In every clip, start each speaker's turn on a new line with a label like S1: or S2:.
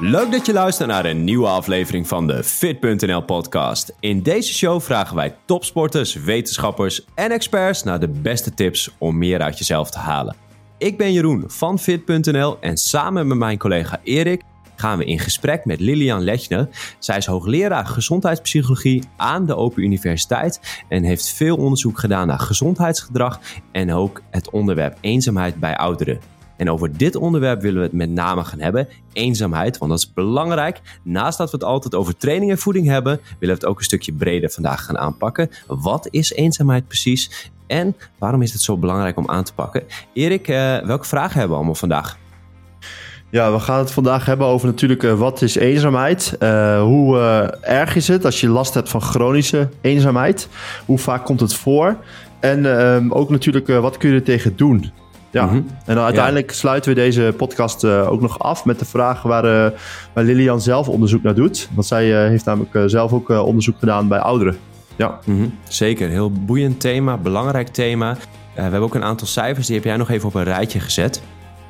S1: Leuk dat je luistert naar een nieuwe aflevering van de Fit.nl podcast. In deze show vragen wij topsporters, wetenschappers en experts naar de beste tips om meer uit jezelf te halen. Ik ben Jeroen van Fit.nl en samen met mijn collega Erik gaan we in gesprek met Lilian Lechne. Zij is hoogleraar gezondheidspsychologie aan de Open Universiteit en heeft veel onderzoek gedaan naar gezondheidsgedrag en ook het onderwerp eenzaamheid bij ouderen. En over dit onderwerp willen we het met name gaan hebben. Eenzaamheid, want dat is belangrijk. Naast dat we het altijd over training en voeding hebben, willen we het ook een stukje breder vandaag gaan aanpakken. Wat is eenzaamheid precies? En waarom is het zo belangrijk om aan te pakken? Erik, uh, welke vragen hebben we allemaal vandaag?
S2: Ja, we gaan het vandaag hebben over natuurlijk uh, wat is eenzaamheid? Uh, hoe erg is het als je last hebt van chronische eenzaamheid? Hoe vaak komt het voor? En ehm, ook natuurlijk wat kun je er tegen doen? Ja, mhm. en dan uiteindelijk sluiten we deze podcast uh, ook nog af met de vraag waar, uh, waar Lilian zelf onderzoek naar doet. Want zij uh, heeft namelijk zelf ook onderzoek gedaan bij ouderen. Ja.
S1: Mm -hmm. Zeker, heel boeiend thema, belangrijk thema. we hebben ook een aantal cijfers, die heb jij nog even op een rijtje gezet.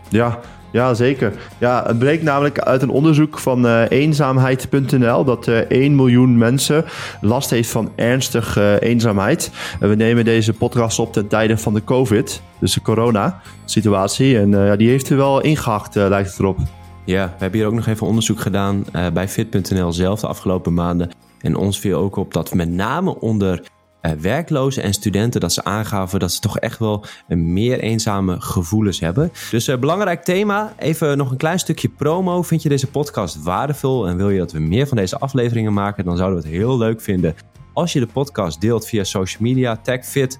S2: Ja, ja, zeker. Ja, het bleek namelijk uit een onderzoek van uh, eenzaamheid.nl dat uh, 1 miljoen mensen last heeft van ernstige uh, eenzaamheid. En we nemen deze podcast op ten tijde van de COVID, dus de corona-situatie. En die heeft er wel ingehakt, lijkt het erop.
S1: Ja, we hebben hier ook nog even onderzoek gedaan bij fit.nl zelf de afgelopen maanden. En ons viel ook op dat met name onder uh, werklozen en studenten dat ze aangaven dat ze toch echt wel meer eenzame gevoelens hebben. Dus uh, belangrijk thema. Even nog een klein stukje promo. Vind je deze podcast waardevol en wil je dat we meer van deze afleveringen maken? Dan zouden we het heel leuk vinden als je de podcast deelt via social media, tagfit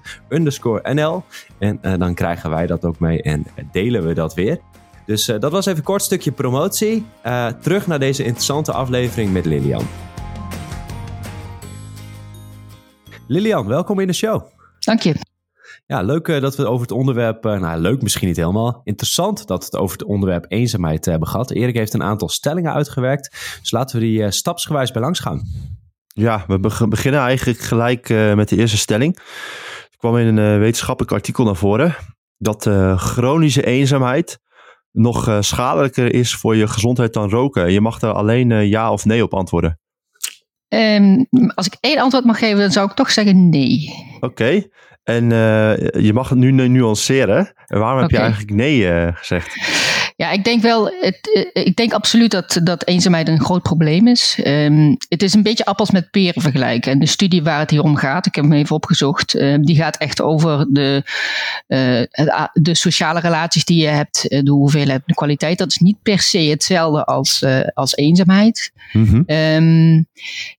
S1: NL. En uh, dan krijgen wij dat ook mee en delen we dat weer. Dus dat was even kort stukje promotie. terug naar deze interessante aflevering met Lilian. Lilian, welkom in de show.
S3: Dank je.
S1: Ja, leuk uh, dat we over het onderwerp, uh, nou leuk misschien niet helemaal, interessant dat we het over het onderwerp eenzaamheid hebben gehad. Erik heeft een aantal stellingen uitgewerkt, dus laten we die stapsgewijs bij langs gaan.
S2: Ja, we beginnen eigenlijk gelijk met de eerste stelling. Er kwam in een wetenschappelijk artikel naar voren dat chronische eenzaamheid nog schadelijker is voor je gezondheid dan roken. Je mag er alleen ja of nee op antwoorden.
S3: Um, als ik één antwoord mag geven, dan zou ik toch zeggen nee.
S2: Oké. En uh, je mag het nu nuanceren. En waarom heb je eigenlijk nee uh, gezegd?
S3: Ja, ik denk wel, het, eh, ik denk absoluut dat, dat eenzaamheid een groot probleem is. Um, het is een beetje appels met peren vergelijken. En de studie waar het hier om gaat, ik heb hem even opgezocht, uh, die gaat echt over de, uh, de sociale relaties die je hebt, de hoeveelheid, de kwaliteit. Dat is niet per se hetzelfde als, als eenzaamheid. Mm -hmm. um,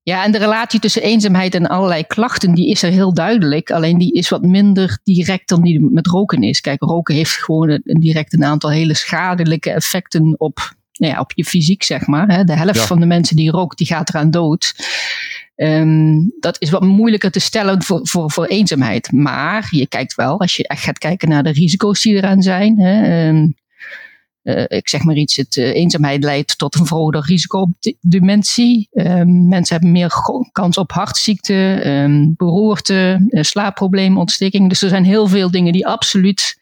S3: ja, en de relatie tussen eenzaamheid en allerlei klachten, die is er heel duidelijk. Alleen die is wat minder direct dan die met roken is. Kijk, roken heeft gewoon een, direct een aantal hele effecten op, nou ja, op je fysiek, zeg maar. De helft van de mensen die rookt, die gaat eraan dood. Um, dat is wat moeilijker te stellen voor, voor, voor eenzaamheid. Maar je kijkt wel, als je echt gaat kijken naar de risico's die eraan zijn. Hè, um, uh, ik zeg maar iets, het, uh, eenzaamheid leidt tot een verhoogd risico op dementie. Um, mensen hebben meer kans op hartziekte, um, beroerte, uh, slaapproblemen, ontsteking. Dus er zijn heel veel dingen die absoluut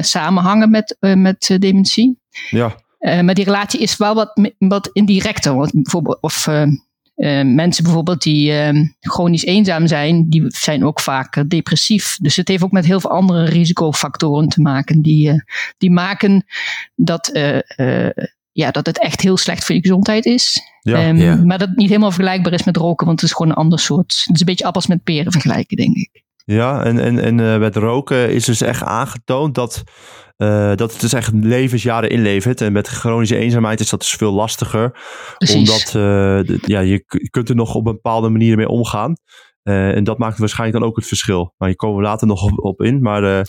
S3: samenhangen met, uh, met uh, dementie.
S2: Ja.
S3: maar die relatie is wel wat, wat indirecter. Want bijvoorbeeld, of mensen bijvoorbeeld die chronisch eenzaam zijn, die zijn ook vaak depressief. Dus het heeft ook met heel veel andere risicofactoren te maken. Die, die maken dat, ja, dat het echt heel slecht voor je gezondheid is. Ja, um, ja. Maar dat het niet helemaal vergelijkbaar is met roken, want het is gewoon een ander soort. Het is een beetje appels met peren vergelijken, denk ik.
S2: Ja, en, en, en uh, met roken is dus echt aangetoond dat, uh, dat het dus echt levensjaren inlevert. En met chronische eenzaamheid is dat dus veel lastiger. Precies. Omdat uh, ja, je, je kunt er nog op een bepaalde manier mee omgaan. Uh, en dat maakt waarschijnlijk dan ook het verschil. Maar hier komen we later nog op, op in. Maar uh,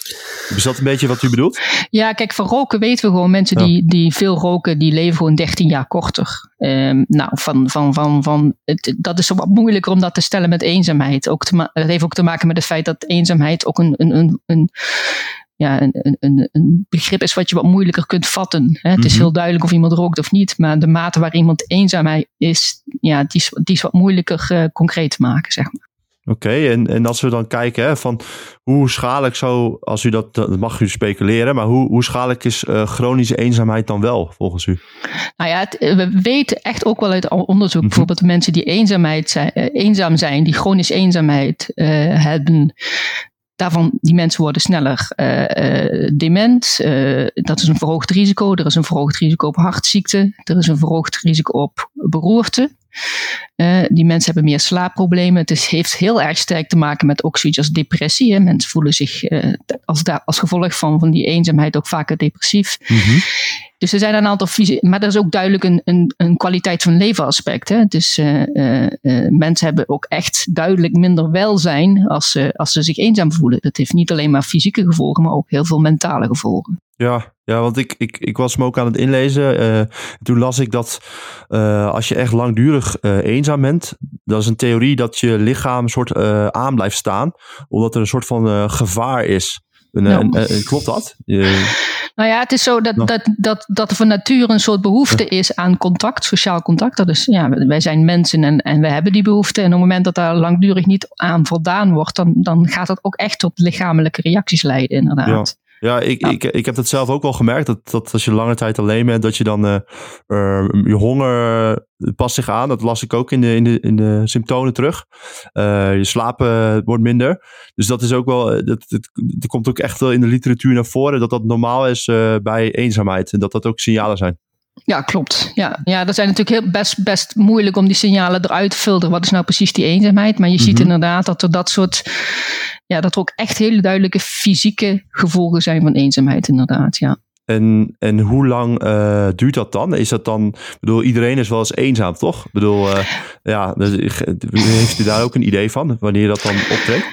S2: is dat een beetje wat u bedoelt?
S3: Ja, kijk, van roken weten we gewoon. Mensen ja. die, die veel roken, die leven gewoon 13 jaar korter. Um, nou, van, van, van, van, het, dat is wat moeilijker om dat te stellen met eenzaamheid. Ook te dat heeft ook te maken met het feit dat eenzaamheid ook een, een, een, een ja, een, een, een begrip is wat je wat moeilijker kunt vatten. Hè? Het is mm -hmm. heel duidelijk of iemand rookt of niet, maar de mate waar iemand eenzaam is, ja, die is, die is wat moeilijker uh, concreet te maken, zeg maar.
S2: Oké, en, en als we dan kijken hè, van hoe schadelijk zo, als u dat, dat mag u speculeren, maar hoe, hoe schadelijk is uh, chronische eenzaamheid dan wel volgens u?
S3: Nou ja, het, we weten echt ook wel uit onderzoek, mm bijvoorbeeld mensen die eenzaamheid zijn, uh, eenzaam zijn, die chronisch eenzaamheid uh, hebben, daarvan, die mensen worden sneller dement. dat is een verhoogd risico. Er is een verhoogd risico op hartziekte. Er is een verhoogd risico op beroerte. Uh, die mensen hebben meer slaapproblemen. Het is, heeft heel erg sterk te maken met ook als depressie. Hè. Mensen voelen zich uh, als, als gevolg van, van die eenzaamheid ook vaker depressief. Mm-hmm. Dus er zijn een aantal fysieke. Maar er is ook duidelijk een, een, een kwaliteit van leven aspect. Hè. Dus uh, mensen hebben ook echt duidelijk minder welzijn als ze, als ze zich eenzaam voelen. Dat heeft niet alleen maar fysieke gevolgen, maar ook heel veel mentale gevolgen.
S2: Ja, ja want ik, ik, ik was me ook aan het inlezen. Uh, toen las ik dat uh, als je echt langdurig uh, eenzaam bent, dat is een theorie dat je lichaam een soort aan blijft staan, omdat er een soort van gevaar is. En,
S3: Nou.
S2: en, en, klopt dat?
S3: Nou ja, het is zo dat, dat, dat, dat er van nature een soort behoefte is aan contact, sociaal contact. Dat is, ja, wij zijn mensen en, en we hebben die behoefte. En op het moment dat daar langdurig niet aan voldaan wordt, dan, dan gaat dat ook echt tot lichamelijke reacties leiden, inderdaad.
S2: Ja. Ik, ja. Ik, ik heb dat zelf ook wel gemerkt. Dat, dat als je lange tijd alleen bent, dat je dan uh, uh, je honger past zich aan. Dat las ik ook in de, in de, in de symptomen terug. Uh, je slapen wordt minder. Dus dat is ook wel, dat, dat, dat komt ook echt wel in de literatuur naar voren. Dat dat normaal is bij eenzaamheid. En dat dat ook signalen zijn.
S3: Ja, klopt. Ja, ja dat zijn natuurlijk heel best, best moeilijk om die signalen eruit te filteren. Wat is nou precies die eenzaamheid? Maar je ziet inderdaad dat er dat soort. Ja, dat er ook echt hele duidelijke fysieke gevolgen zijn van eenzaamheid, inderdaad. Ja.
S2: En, en hoe lang uh, duurt dat dan? Is dat dan, ik bedoel, iedereen is wel eens eenzaam, toch? Ik bedoel, uh, ja, heeft u daar ook een idee van, wanneer dat dan optreedt?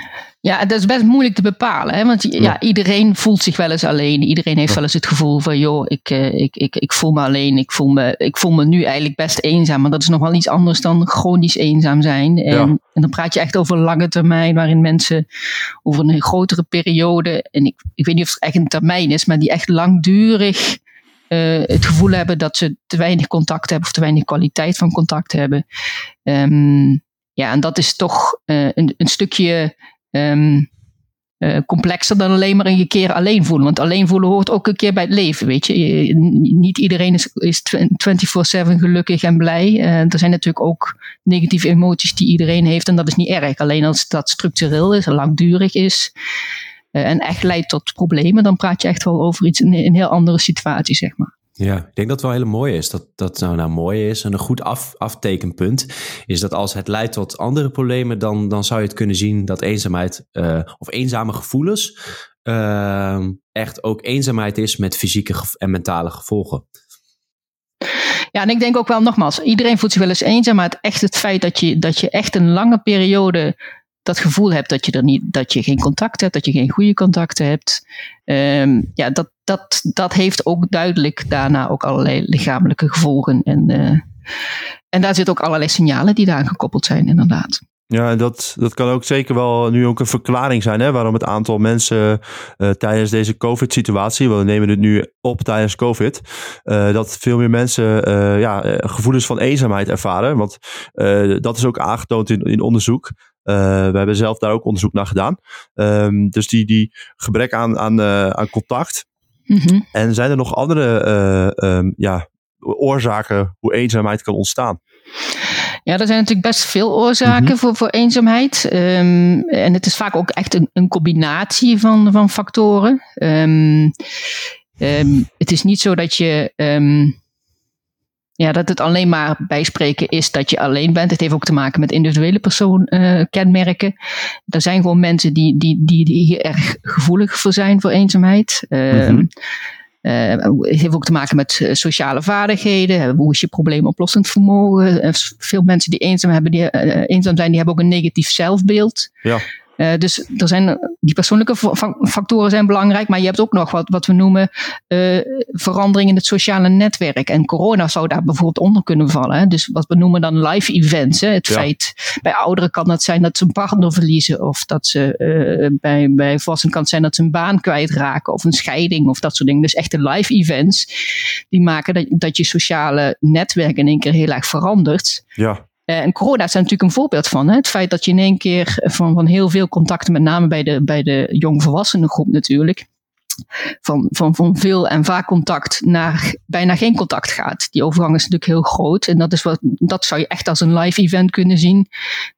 S3: Ja, dat is best moeilijk te bepalen. Hè? Want ja. ja. iedereen voelt zich wel eens alleen. Iedereen heeft wel eens het gevoel van, joh, ik, uh, ik, ik, ik voel me alleen. Ik voel me, ik voel me nu eigenlijk best eenzaam. Maar dat is nog wel iets anders dan chronisch eenzaam zijn. En, ja. en dan praat je echt over lange termijn, waarin mensen over een grotere periode, en ik, ik weet niet of het echt een termijn is, maar die echt langdurig uh, het gevoel hebben dat ze te weinig contact hebben of te weinig kwaliteit van contact hebben. Um, ja, en dat is toch uh, een, een stukje Um, complexer dan alleen maar een keer alleen voelen. Want alleen voelen hoort ook een keer bij het leven, weet je. niet iedereen is, is 24-7 gelukkig en blij. Uh, er zijn natuurlijk ook negatieve emoties die iedereen heeft en dat is niet erg. Alleen als dat structureel is, langdurig is uh, en echt leidt tot problemen, dan praat je echt wel over iets, een, een heel andere situatie, zeg maar.
S1: Ja, ik denk dat het wel heel mooi is. Dat dat nou, nou mooi is. En een goed af, aftekenpunt is dat als het leidt tot andere problemen, dan, dan zou je het kunnen zien dat eenzaamheid uh, of eenzame gevoelens uh, echt ook eenzaamheid is met fysieke en mentale gevolgen.
S3: Ja, en ik denk ook wel nogmaals, iedereen voelt zich wel eens eenzaam, maar het, echt het feit dat je, dat je echt een lange periode dat gevoel hebt dat je er niet, dat je geen contact hebt, dat je geen goede contacten hebt. Um, ja, dat, dat, dat heeft ook duidelijk daarna ook allerlei lichamelijke gevolgen. En, uh, en daar zitten ook allerlei signalen die daaraan gekoppeld zijn, inderdaad.
S2: Ja, dat, dat kan ook zeker wel nu ook een verklaring zijn hè, waarom het aantal mensen uh, tijdens deze COVID-situatie, we nemen het nu op tijdens COVID, uh, dat veel meer mensen ja, gevoelens van eenzaamheid ervaren. Want dat is ook aangetoond in, in onderzoek. Uh, we hebben zelf daar ook onderzoek naar gedaan. Um, dus die, die gebrek aan, aan, uh, aan contact.
S3: Mm-hmm.
S2: En zijn er nog andere uh, um, ja, oorzaken hoe eenzaamheid kan ontstaan?
S3: Ja, er zijn natuurlijk best veel oorzaken mm-hmm. voor, voor eenzaamheid. Um, en het is vaak ook echt een, een combinatie van, van factoren. Um, het is niet zo dat je ja, dat het alleen maar bijspreken is dat je alleen bent. Het heeft ook te maken met individuele persoonkenmerken. Uh, er zijn gewoon mensen die, die, die, die hier erg gevoelig voor zijn voor eenzaamheid. Uh, mm-hmm. uh, het heeft ook te maken met sociale vaardigheden. Hoe is je probleemoplossend vermogen? veel mensen die eenzaam, hebben, die, eenzaam zijn, die hebben ook een negatief zelfbeeld.
S2: Ja.
S3: Uh, dus er zijn, die persoonlijke factoren zijn belangrijk, maar je hebt ook nog wat, wat we noemen uh, verandering in het sociale netwerk. En corona zou daar bijvoorbeeld onder kunnen vallen. Hè? Dus wat we noemen dan live events. Hè? Het ja. feit, bij ouderen kan dat zijn dat ze een partner verliezen, of dat ze uh, bij, bij volwassenen kan het zijn dat ze een baan kwijtraken, of een scheiding, of dat soort dingen. Dus echte live events, die maken dat, dat je sociale netwerk in één keer heel erg verandert.
S2: Ja.
S3: En corona is daar natuurlijk een voorbeeld van. Hè? Het feit dat je in één keer van, van heel veel contacten, met name bij de, bij de jongvolwassenen groep natuurlijk, van, van, van veel en vaak contact naar bijna geen contact gaat. Die overgang is natuurlijk heel groot. En dat, is wat, dat zou je echt als een live event kunnen zien,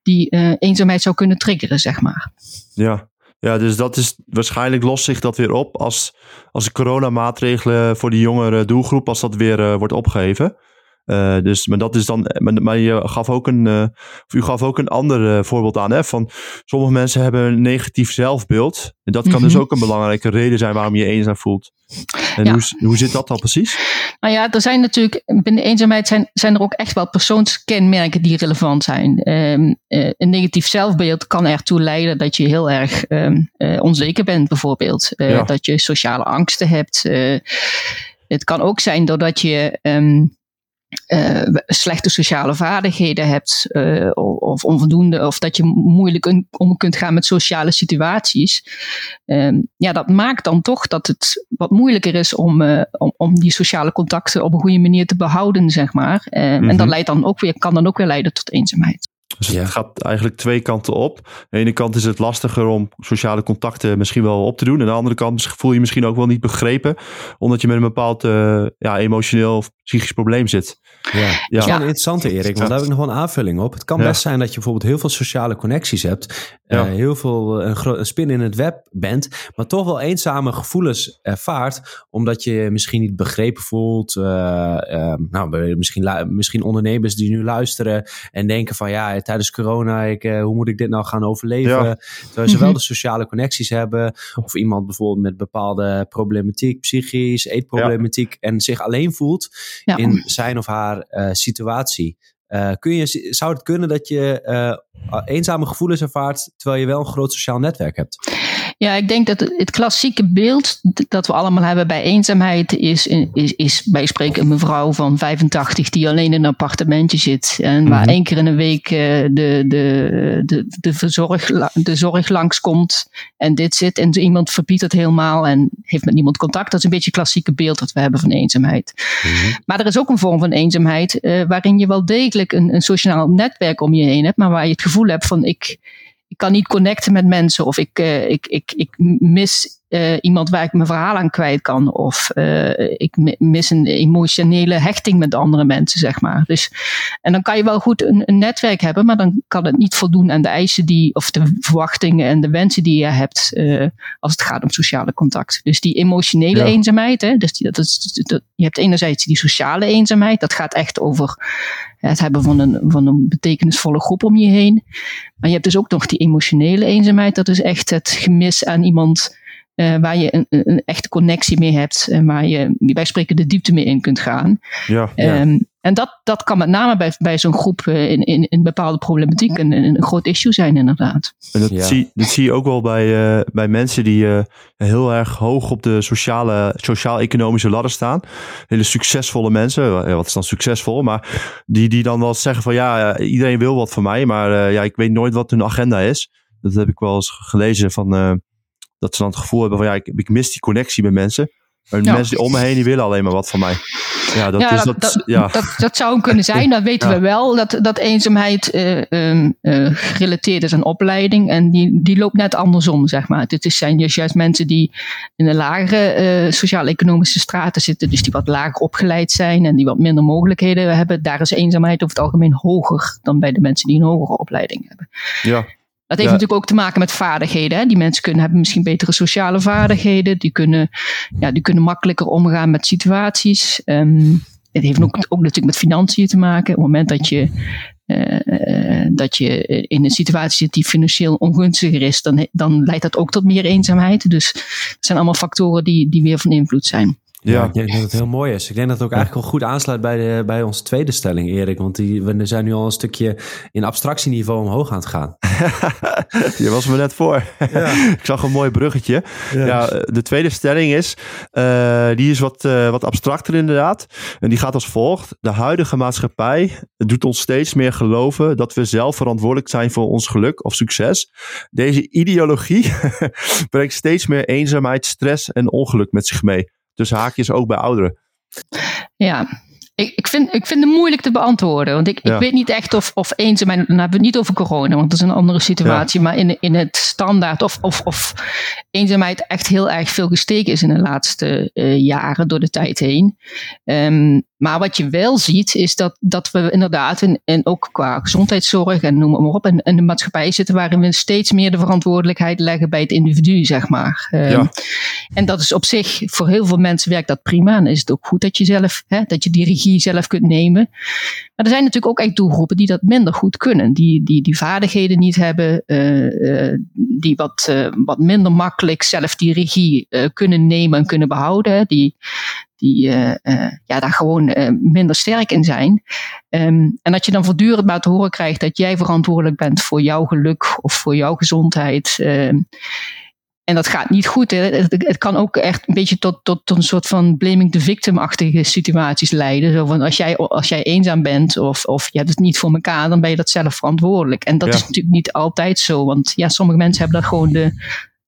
S3: die uh, eenzaamheid zou kunnen triggeren, zeg maar.
S2: Ja. Ja, dus dat is waarschijnlijk lost zich dat weer op als, als de coronamaatregelen voor die jongere doelgroep, als dat weer wordt opgeheven. Uh, dus, maar dat is dan, maar, je gaf ook een, uh, of u gaf ook een ander uh, voorbeeld aan, hè, van sommige mensen hebben een negatief zelfbeeld. En dat kan mm -hmm. dus ook een belangrijke reden zijn waarom je, je eenzaam voelt. En ja. hoe, hoe zit dat dan precies?
S3: Nou ja, er zijn natuurlijk, binnen eenzaamheid zijn, zijn er ook echt wel persoonskenmerken die relevant zijn. Um, een negatief zelfbeeld kan ertoe leiden dat je heel erg um, onzeker bent, bijvoorbeeld. Ja. Dat je sociale angsten hebt. het kan ook zijn doordat je um, uh, slechte sociale vaardigheden hebt uh, of onvoldoende, of dat je moeilijk om kunt gaan met sociale situaties. Um, ja, dat maakt dan toch dat het wat moeilijker is om, uh, om, om, die sociale contacten op een goede manier te behouden, zeg maar. Mm -hmm. En dat leidt dan ook weer, kan dan ook weer leiden tot eenzaamheid.
S2: Dus het gaat eigenlijk twee kanten op. Aan de ene kant is het lastiger om sociale contacten misschien wel op te doen. Aan de andere kant voel je misschien ook wel niet begrepen. Omdat je met een bepaald uh, ja, emotioneel of psychisch probleem zit.
S1: Ja, ja. dat is wel een interessante Erik, want daar heb ik nog wel een aanvulling op. Het kan best zijn dat je bijvoorbeeld heel veel sociale connecties hebt. Ja. Uh, heel veel een, een, spin in het web bent. Maar toch wel eenzame gevoelens ervaart. Omdat je misschien niet begrepen voelt. Uh, nou, misschien, misschien ondernemers die nu luisteren en denken van ja tijdens corona, ik, hoe moet ik dit nou gaan overleven? Ja. Terwijl ze wel de sociale connecties hebben. Of iemand bijvoorbeeld met bepaalde problematiek, psychisch, eetproblematiek. Ja. En zich alleen voelt in zijn of haar uh, situatie. Uh, kun je, zou het kunnen dat je eenzame gevoelens ervaart terwijl je wel een groot sociaal netwerk hebt?
S3: Ja, ik denk dat het klassieke beeld dat we allemaal hebben bij eenzaamheid is, is, is bij spreken een mevrouw van 85 die alleen in een appartementje zit en waar -hmm. één keer in de week uh, de, de, de, de, verzorg, de zorg langskomt en dit zit en iemand verbiedt het helemaal en heeft met niemand contact. Dat is een beetje het klassieke beeld dat we hebben van eenzaamheid. Mm -hmm. Maar er is ook een vorm van eenzaamheid uh, waarin je wel degelijk een, een sociaal netwerk om je heen hebt, maar waar je gevoel hebt van ik ik kan niet connecten met mensen of ik, uh, ik, ik, ik mis uh, iemand waar ik mijn verhaal aan kwijt kan of uh, ik mis een emotionele hechting met andere mensen, zeg maar. Dus, en dan kan je wel goed een, een, netwerk hebben, maar dan kan het niet voldoen aan de eisen die, of de verwachtingen en de wensen die je hebt als het gaat om sociale contact. Dus die emotionele ja. eenzaamheid, hè, dus die, dat is, dat, je hebt enerzijds die sociale eenzaamheid, dat gaat echt over het hebben van een, van een betekenisvolle groep om je heen. Maar je hebt dus ook nog die emotionele eenzaamheid. Dat is echt het gemis aan iemand uh, waar je een, een, echte connectie mee hebt. En waar je, bij spreken, de diepte mee in kunt gaan.
S2: Ja, ja.
S3: Um, en dat, dat kan met name bij, bij zo'n groep uh, in, in, in bepaalde problematiek een, een groot issue zijn, inderdaad.
S2: En dat, ja. zie, dat zie je ook wel bij, uh, bij mensen die uh, heel erg hoog op de sociale, sociaal-economische ladder staan. Hele succesvolle mensen. wat is dan succesvol? Maar die, die dan wel zeggen van ja, iedereen wil wat van mij. Maar ja, ik weet nooit wat hun agenda is. Dat heb ik wel eens gelezen van dat ze dan het gevoel hebben van ja, ik, ik mis die connectie met mensen. De ja. mensen die om me heen, die willen alleen maar wat van mij. Ja, dat,
S3: ja,
S2: is,
S3: dat,
S2: ja.
S3: dat, dat zou kunnen zijn. Dat weten we wel. Dat, dat eenzaamheid uh, um, uh, gerelateerd is aan opleiding. En die, die loopt net andersom, zeg maar. Dit zijn dus juist mensen die in de lagere uh, sociaal-economische straten zitten. Dus die wat lager opgeleid zijn en die wat minder mogelijkheden hebben. Daar is eenzaamheid over het algemeen hoger dan bij de mensen die een hogere opleiding hebben.
S2: Ja,
S3: dat heeft ja. natuurlijk ook te maken met vaardigheden. Hè? Die mensen kunnen, hebben misschien betere sociale vaardigheden. Die kunnen, ja, die kunnen makkelijker omgaan met situaties. Um, het heeft ook, ook natuurlijk met financiën te maken. Op het moment dat je, uh, dat je in een situatie zit die financieel ongunstiger is, dan, dan leidt dat ook tot meer eenzaamheid. Dus dat zijn allemaal factoren die, die weer van invloed zijn.
S1: Ja, ja, ik denk dat het heel mooi is. Ik denk dat het ook eigenlijk wel goed aansluit bij, de, bij onze tweede stelling, Erik. Want die, we zijn nu al een stukje in abstractieniveau omhoog aan het gaan.
S2: Je was me net voor. Ja. ik zag een mooi bruggetje. Ja, ja de tweede stelling is, uh, die is wat, uh, wat abstracter inderdaad. En die gaat als volgt. De huidige maatschappij doet ons steeds meer geloven dat we zelf verantwoordelijk zijn voor ons geluk of succes. Deze ideologie brengt steeds meer eenzaamheid, stress en ongeluk met zich mee. Dus haakjes ook bij ouderen.
S3: Ja, Ik, ik, vind, ik vind het moeilijk te beantwoorden. Want ik, ik weet niet echt of, of eenzaamheid. Dan hebben we het niet over corona, want dat is een andere situatie. Maar in, in het standaard. Of, of, of eenzaamheid echt heel erg veel gestegen is in de laatste uh, jaren door de tijd heen. Um, maar wat je wel ziet, is dat, dat we inderdaad, en, en ook qua gezondheidszorg en noem maar op, in, in de maatschappij zitten waarin we steeds meer de verantwoordelijkheid leggen bij het individu, zeg maar. Um, ja. En dat is op zich, voor heel veel mensen werkt dat prima. En is het ook goed dat je zelf, hè, dat je die regie zelf kunt nemen. Maar er zijn natuurlijk ook echt doelgroepen die dat minder goed kunnen. Die die, die vaardigheden niet hebben, uh, uh, die wat, uh, wat minder makkelijk zelf die regie kunnen nemen en kunnen behouden. Die, die ja, daar gewoon minder sterk in zijn. Um, en dat je dan voortdurend maar te horen krijgt dat jij verantwoordelijk bent voor jouw geluk of voor jouw gezondheid. Um, en dat gaat niet goed. Hè. Het, het, kan ook echt een beetje tot, tot, tot een soort van blaming the victim-achtige situaties leiden. Zo van als jij, als jij eenzaam bent of, of je hebt het niet voor elkaar, dan ben je dat zelf verantwoordelijk. En dat ja. is natuurlijk niet altijd zo. Want ja, sommige mensen hebben daar gewoon de,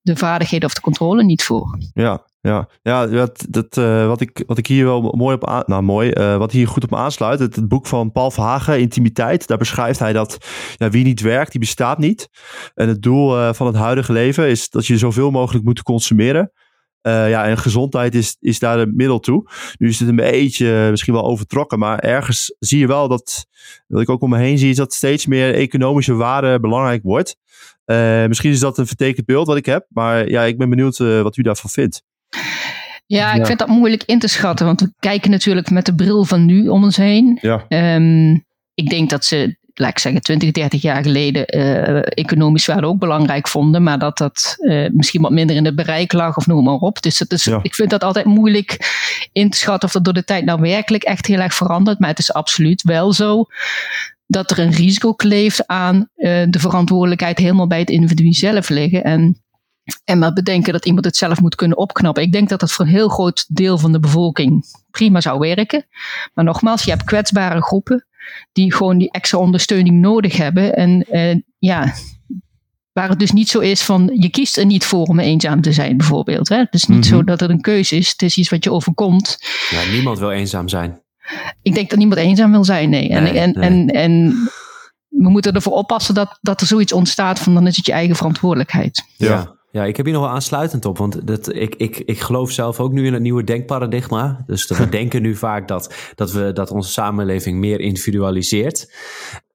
S3: de vaardigheden of de controle niet voor.
S2: Ja, ja, ja dat, dat, uh, wat, ik, wat ik hier wel mooi op nou mooi, uh, wat hier goed op aansluit, het, boek van Paul Verhagen, Intimiteit, daar beschrijft hij dat ja, wie niet werkt, die bestaat niet. En het doel uh, van het huidige leven is dat je zoveel mogelijk moet consumeren. ja, en gezondheid is, is daar een middel toe. Nu is het een beetje misschien wel overtrokken, maar ergens zie je wel dat, wat ik ook om me heen zie, is dat steeds meer economische waarde belangrijk wordt. misschien is dat een vertekend beeld wat ik heb, maar ja, ik ben benieuwd wat u daarvan vindt.
S3: Ja, ik vind dat moeilijk in te schatten, want we kijken natuurlijk met de bril van nu om ons heen.
S2: Ja.
S3: Um, ik denk dat ze, laat ik zeggen, 20, 30 jaar geleden uh, economisch waarde ook belangrijk vonden, maar dat dat uh, misschien wat minder in het bereik lag of noem maar op. Dus, dus ja. ik vind dat altijd moeilijk in te schatten of dat door de tijd nou werkelijk echt heel erg verandert. Maar het is absoluut wel zo dat er een risico kleeft aan uh, de verantwoordelijkheid helemaal bij het individu zelf liggen. En en maar bedenken dat iemand het zelf moet kunnen opknappen. Ik denk dat dat voor een heel groot deel van de bevolking prima zou werken. Maar nogmaals, je hebt kwetsbare groepen die gewoon die extra ondersteuning nodig hebben. En uh, ja, waar het dus niet zo is van je kiest er niet voor om eenzaam te zijn, bijvoorbeeld. Hè? Het is niet mm -hmm. zo dat het een keuze is, het is iets wat je overkomt.
S1: Ja, niemand wil eenzaam zijn.
S3: Ik denk dat niemand eenzaam wil zijn, nee. En, nee, en, nee. en, en we moeten ervoor oppassen dat, dat er zoiets ontstaat van dan is het je eigen verantwoordelijkheid.
S1: Ja. Ja, ik heb hier nog wel aansluitend op, want dat, ik, ik, ik geloof zelf ook nu in het nieuwe denkparadigma. Dus we denken nu vaak dat, dat, we, dat onze samenleving meer individualiseert.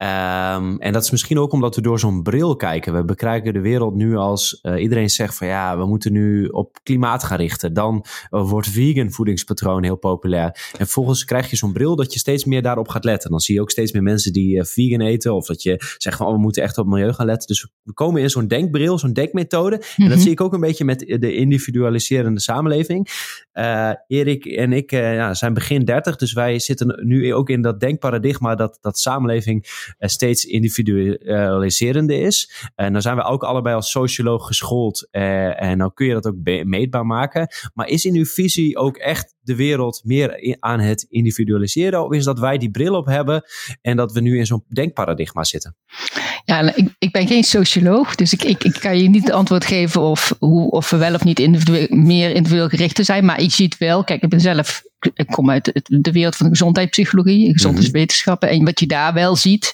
S1: Um, en dat is misschien ook omdat we door zo'n bril kijken. We bekijken de wereld nu als uh, iedereen zegt van ja, we moeten nu op klimaat gaan richten. Dan uh, wordt vegan voedingspatroon heel populair. En volgens krijg je zo'n bril dat je steeds meer daarop gaat letten. Dan zie je ook steeds meer mensen die uh, vegan eten of dat je zegt van oh, we moeten echt op milieu gaan letten. Dus we komen in zo'n denkbril, zo'n denkmethode. -hmm. Dat zie ik ook een beetje met de individualiserende samenleving. Uh, Erik en ik uh, ja, zijn begin 30, dus wij zitten nu ook in dat denkparadigma dat, dat samenleving uh, steeds individualiserender is. En dan zijn we ook allebei als socioloog geschoold en dan kun je dat ook meetbaar maken. Maar is in uw visie ook echt de wereld meer aan het individualiseren? Of is dat wij die bril op hebben en dat we nu in zo'n denkparadigma zitten?
S3: Ja, ik, ik ben geen socioloog, dus ik, ik, ik kan je niet het antwoord geven of, hoe, of we wel of niet individueel, meer individueel gericht zijn. Maar ik zie het wel. Kijk, ik ben zelf, ik kom uit de wereld van de gezondheidspsychologie, gezondheidswetenschappen. En wat je daar wel ziet.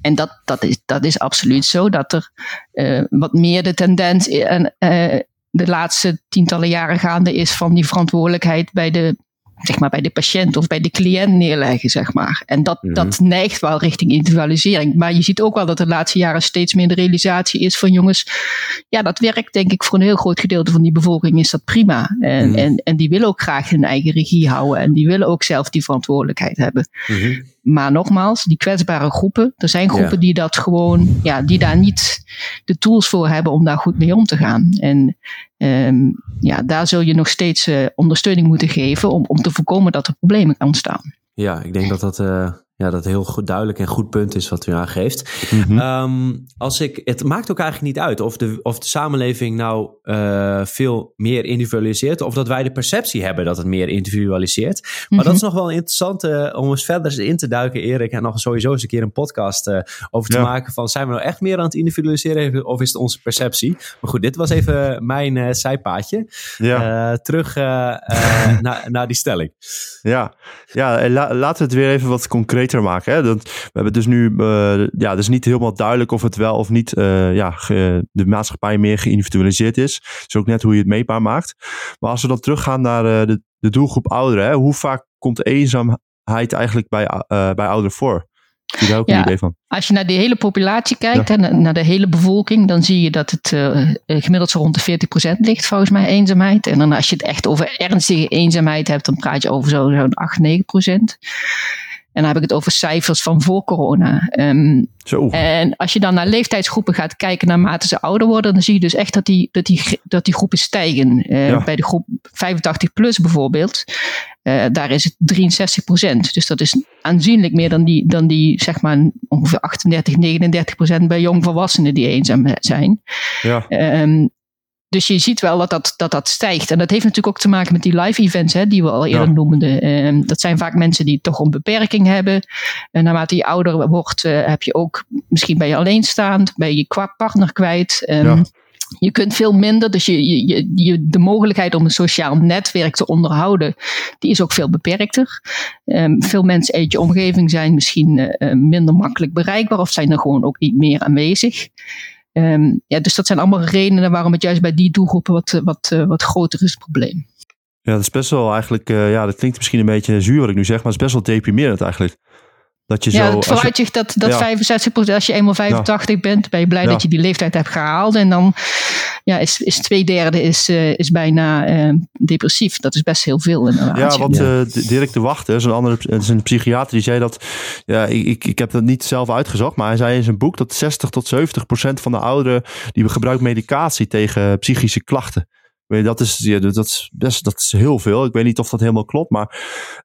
S3: En dat, dat, is, dat is absoluut zo, dat er uh, wat meer de tendens uh, uh, de laatste tientallen jaren gaande is van die verantwoordelijkheid bij de, zeg maar, bij de patiënt of bij de cliënt neerleggen, zeg maar. En dat, mm. dat neigt wel richting individualisering. Maar je ziet ook wel dat de laatste jaren steeds meer de realisatie is van jongens, ja, dat werkt denk ik voor een heel groot gedeelte van die bevolking is dat prima. En, mm. en, en die willen ook graag hun eigen regie houden en die willen ook zelf die verantwoordelijkheid hebben. Mm -hmm. Maar nogmaals, die kwetsbare groepen, er zijn groepen ja. die dat gewoon, ja, die daar niet de tools voor hebben om daar goed mee om te gaan. En um, ja, daar zul je nog steeds uh, ondersteuning moeten geven om, om te voorkomen dat er problemen ontstaan.
S1: Ja, ik denk dat dat uh, ja, dat heel goed, duidelijk en goed punt is wat u aangeeft. Mm als ik, het maakt ook eigenlijk niet uit of de, of de samenleving nou uh, veel meer individualiseert of dat wij de perceptie hebben dat het meer individualiseert. Maar dat is mhm. nog wel interessant uh, om eens verder in te duiken, Erik, en nog sowieso eens een keer een podcast uh, over te maken van zijn we nou echt meer aan het individualiseren of is het onze perceptie? Maar goed, dit was even mijn zijpaadje. Ja. terug naar, naar die stelling.
S2: Ja, ja la, laten we het weer even wat maken. Hè? Dat, we hebben dus nu, uh, ja, dus niet helemaal duidelijk of het wel of niet uh, ja, ge, de maatschappij meer geïndividualiseerd is. Het is ook net hoe je het meetbaar maakt. Maar als we dan teruggaan naar uh, de, de doelgroep ouderen, hè? hoe vaak komt eenzaamheid eigenlijk bij, bij ouderen voor? Heb daar ook een idee van?
S3: Als je naar de hele populatie kijkt, en naar de hele bevolking, dan zie je dat het uh, gemiddeld zo rond de 40% ligt, volgens mij, eenzaamheid. En dan als je het echt over ernstige eenzaamheid hebt, dan praat je over zo'n zo 8, 9%. En dan heb ik het over cijfers van voor corona. Um, Zo. En als je dan naar leeftijdsgroepen gaat kijken naarmate ze ouder worden, dan zie je dus echt dat die, dat die, dat die groepen stijgen. Uh, Bij de groep 85 plus bijvoorbeeld, uh, daar is het 63 procent. Dus dat is aanzienlijk meer dan die, dan die zeg maar ongeveer 38, 39 procent bij jongvolwassenen die eenzaam zijn. Ja. Um, dus je ziet wel dat dat, dat dat stijgt. En dat heeft natuurlijk ook te maken met die live events, hè, die we al eerder noemden. Uh, dat zijn vaak mensen die toch een beperking hebben. En naarmate je ouder wordt, uh, heb je ook, misschien ben je alleenstaand, ben je qua partner kwijt. Um, Je kunt veel minder, dus je, je, je, de mogelijkheid om een sociaal netwerk te onderhouden, die is ook veel beperkter. Um, veel mensen uit je omgeving zijn misschien uh, minder makkelijk bereikbaar of zijn er gewoon ook niet meer aanwezig. Um, ja, dus dat zijn allemaal redenen waarom het juist bij die doelgroepen wat, wat, uh, wat groter is het probleem.
S2: Ja, dat is best wel eigenlijk, uh, ja, dat klinkt misschien een beetje zuur wat ik nu zeg, maar het is best wel deprimerend eigenlijk.
S3: Dat je ja, zo, het vooruitzicht dat, dat ja. 65 als je eenmaal 85 bent, ben je blij dat je die leeftijd hebt gehaald. En dan ja, is, is twee derde is, uh, is bijna uh, depressief. Dat is best heel veel inderdaad.
S2: Ja, want uh, Dirk de Wachter, zo'n andere een psychiater, die zei dat, ja, ik, ik heb dat niet zelf uitgezocht, maar hij zei in zijn boek dat 60 tot 70 procent van de ouderen, die gebruiken medicatie tegen psychische klachten dat is, ja, dat, is best, dat is heel veel. Ik weet niet of dat helemaal klopt, maar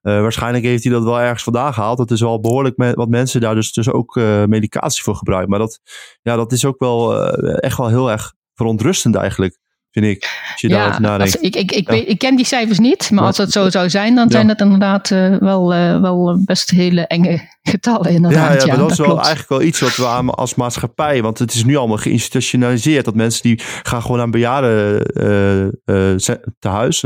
S2: uh, waarschijnlijk heeft hij dat wel ergens vandaan gehaald. Dat is wel behoorlijk met, wat mensen daar dus, dus ook uh, medicatie voor gebruiken. Maar dat, ja, dat is ook wel uh, echt wel heel erg verontrustend eigenlijk vind ik. Als je daarover nadenkt.
S3: ik, ik, ik, ik, ken die cijfers niet, maar als dat zo zou zijn, dan zijn dat inderdaad uh, wel, uh, wel best hele enge getallen. Inderdaad.
S2: Ja, ja, maar dat, is wel eigenlijk wel iets wat we aan, als maatschappij, want het is nu allemaal geïnstitutionaliseerd, dat mensen die gaan gewoon aan bejaarden uh, te huis.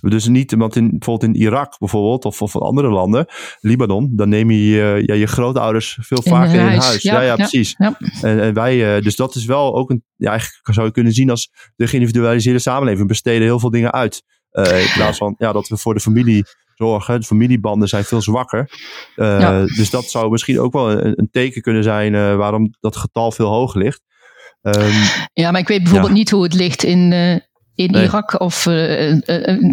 S2: dus niet, want in, bijvoorbeeld in Irak bijvoorbeeld, of, of andere landen, Libanon, dan neem je ja, je grootouders veel vaker in huis. huis. Ja, ja, precies. En, en, wij, dus dat is wel ook een, ja, eigenlijk zou je kunnen zien als de geïndividualiseerde samenleving. We besteden heel veel dingen uit. In plaats van ja, dat we voor de familie zorgen. De familiebanden zijn veel zwakker. Uh, Dus dat zou misschien ook wel een, een teken kunnen zijn uh, waarom dat getal veel hoger ligt.
S3: Um, ja, maar ik weet bijvoorbeeld niet hoe het ligt in, in Irak. Of, uh, uh,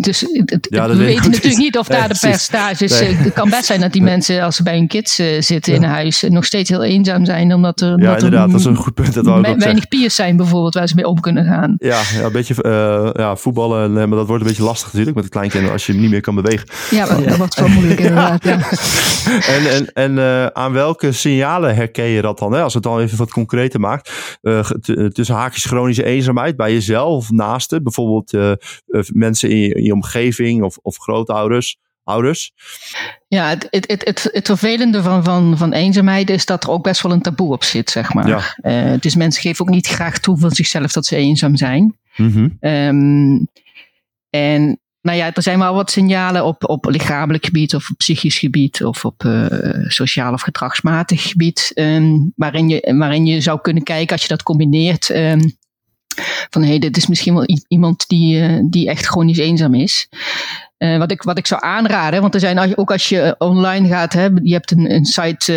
S3: dus ja, we weten natuurlijk niet of daar de percentages. Nee. het kan best zijn dat die mensen, als ze bij hun kids zitten ja. in huis, nog steeds heel eenzaam zijn. Omdat er,
S2: ja, inderdaad, dat is een goed punt. Dat
S3: we weinig piers zijn bijvoorbeeld, waar ze mee om kunnen gaan.
S2: Ja, ja een beetje ja, voetballen, maar dat wordt een beetje lastig natuurlijk met de kleinkinderen als je niet meer kan bewegen.
S3: Ja, dat wordt wel moeilijk inderdaad.
S2: En en, en aan welke signalen herken je dat dan? Hè? Als het dan even wat concreter maakt. tussen haakjes chronische eenzaamheid bij jezelf, naasten, bijvoorbeeld uh, mensen in je, in je, omgeving of, of grootouders? Ouders?
S3: Ja, het, het, het, het, het vervelende van, van, van eenzaamheid is dat er ook best wel een taboe op zit, zeg maar. Ja. Uh, dus mensen geven ook niet graag toe van zichzelf dat ze eenzaam zijn. Mm -hmm. um, en nou ja, er zijn wel wat signalen op, op lichamelijk gebied of op psychisch gebied of op uh, sociaal of gedragsmatig gebied, um, waarin, je, waarin je zou kunnen kijken als je dat combineert. Um, van hé, hey, dit is misschien wel iemand die, uh, die echt chronisch eenzaam is. Uh, wat, ik, wat ik zou aanraden, want er zijn ook als je online gaat, hè, je hebt een, een site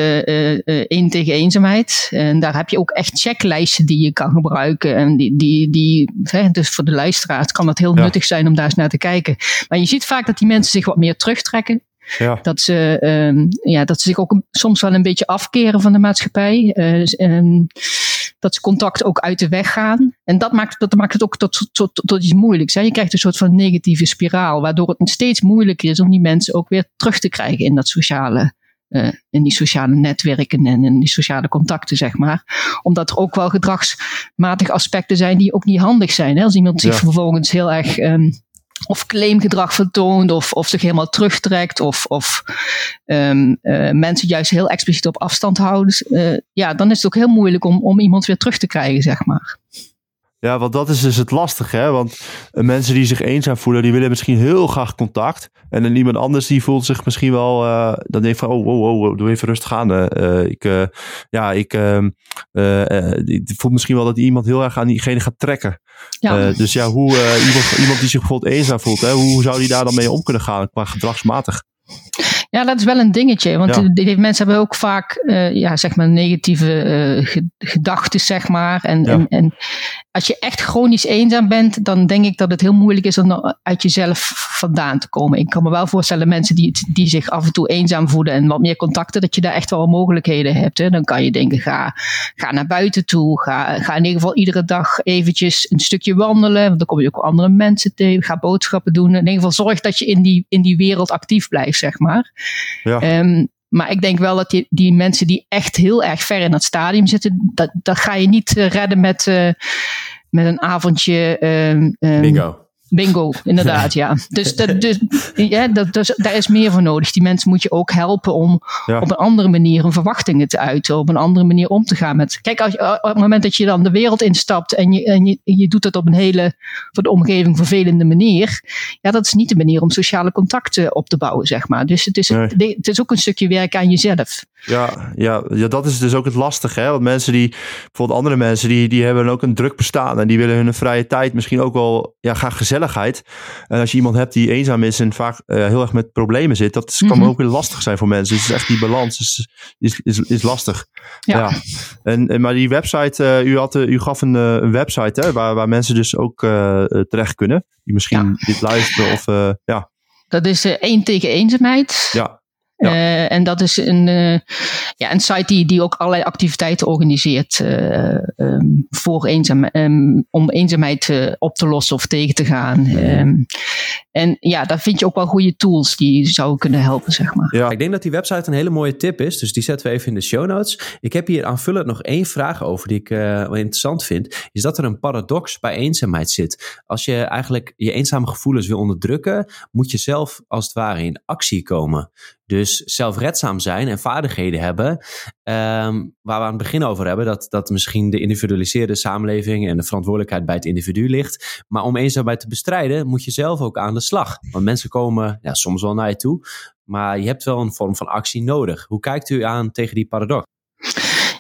S3: uh, tegen eenzaamheid. En daar heb je ook echt checklijsten die je kan gebruiken. En die, die, die, hè, dus voor de luisteraars kan dat heel ja. nuttig zijn om daar eens naar te kijken. Maar je ziet vaak dat die mensen zich wat meer terugtrekken. Ja. Dat, ze, um, ja, dat ze zich ook soms wel een beetje afkeren van de maatschappij. Uh, dat ze contact ook uit de weg gaan. En dat maakt, dat maakt het ook tot, tot, tot iets moeilijks. Hè? Je krijgt een soort van negatieve spiraal, waardoor het steeds moeilijker is om die mensen ook weer terug te krijgen in dat sociale uh, in die sociale netwerken en in die sociale contacten, zeg maar. Omdat er ook wel gedragsmatige aspecten zijn die ook niet handig zijn. Hè? Als iemand zich vervolgens heel erg um, of claimgedrag vertoont, of, of zich helemaal terugtrekt, of, of um, uh, mensen juist heel expliciet op afstand houden. Uh, ja, dan is het ook heel moeilijk om, om iemand weer terug te krijgen, zeg maar.
S2: Ja, want dat is dus het lastige, hè? Want uh, mensen die zich eenzaam voelen, die willen misschien heel graag contact. En dan iemand anders die voelt zich misschien wel, uh, dan denkt van, oh, oh, oh, doe even rustig aan. Uh, ik, ja, ik, ehm, ik voel misschien wel dat iemand heel erg aan diegene gaat trekken. Ja. dus ja, hoe iemand, iemand die zich bijvoorbeeld eenzaam voelt, hè, hoe zou die daar dan mee om kunnen gaan qua gedragsmatig?
S3: Ja, dat is wel een dingetje. Want ja. die mensen hebben ook vaak uh, ja, zeg maar negatieve uh, gedachten, zeg maar. En, ja. en, en, als je echt chronisch eenzaam bent, dan denk ik dat het heel moeilijk is om uit jezelf vandaan te komen. Ik kan me wel voorstellen, mensen die, die zich af en toe eenzaam voelen en wat meer contacten, dat je daar echt wel mogelijkheden hebt. Hè. Dan kan je denken, ga, ga naar buiten toe. Ga, ga in ieder geval iedere dag eventjes een stukje wandelen. Want dan kom je ook andere mensen tegen. Ga boodschappen doen. In ieder geval zorg dat je in die, in die wereld actief blijft, zeg maar. Ja. Um, maar ik denk wel dat die, die mensen die echt heel erg ver in het stadium zitten, dat, dat ga je niet uh, redden met, uh, met een avondje. Um,
S1: um, Bingo.
S3: Bingo, inderdaad, ja. Dus, dat, dus ja, dat, dus, daar is meer voor nodig. Die mensen moet je ook helpen om ja. op een andere manier hun verwachtingen te uiten. Op een andere manier om te gaan met. Kijk, als, op het moment dat je dan de wereld instapt en je, en je, je doet dat op een hele voor de omgeving vervelende manier. Ja, dat is niet de manier om sociale contacten op te bouwen, zeg maar. Dus het is, nee. het is ook een stukje werk aan jezelf.
S2: Ja, ja, ja, dat is dus ook het lastige. Hè? Want mensen die, bijvoorbeeld andere mensen, die, die hebben ook een druk bestaan. En die willen hun vrije tijd misschien ook wel ja, graag gezelligheid. En als je iemand hebt die eenzaam is en vaak uh, heel erg met problemen zit, dat kan mm -hmm. ook weer lastig zijn voor mensen. Dus echt die balans is, is, is, is lastig. Ja. ja. En, en, maar die website, uh, u, had, u gaf een, een website hè, waar, waar mensen dus ook terecht kunnen. Die misschien ja. dit luisteren of ja.
S3: Dat is één tegen eenzaamheid.
S2: Ja.
S3: Ja. Uh, en dat is een, uh, ja, een site die, die ook allerlei activiteiten organiseert uh, um, voor eenzaam, um, om eenzaamheid op te lossen of tegen te gaan. Um, en ja, daar vind je ook wel goede tools die zouden kunnen helpen, zeg maar.
S1: Ja, ik denk dat die website een hele mooie tip is. Dus die zetten we even in de show notes. Ik heb hier aanvullend nog één vraag over die ik interessant vind. Is dat er een paradox bij eenzaamheid zit. Als je eigenlijk je eenzame gevoelens wil onderdrukken, moet je zelf als het ware in actie komen. Dus zelfredzaam zijn en vaardigheden hebben, um, waar we aan het begin over hebben, dat, dat misschien de individualiseerde samenleving en de verantwoordelijkheid bij het individu ligt. Maar om eenzaamheid te bestrijden, moet je zelf ook aan de slag. Want mensen komen ja, soms wel naar je toe, maar je hebt wel een vorm van actie nodig. Hoe kijkt u aan tegen die paradox?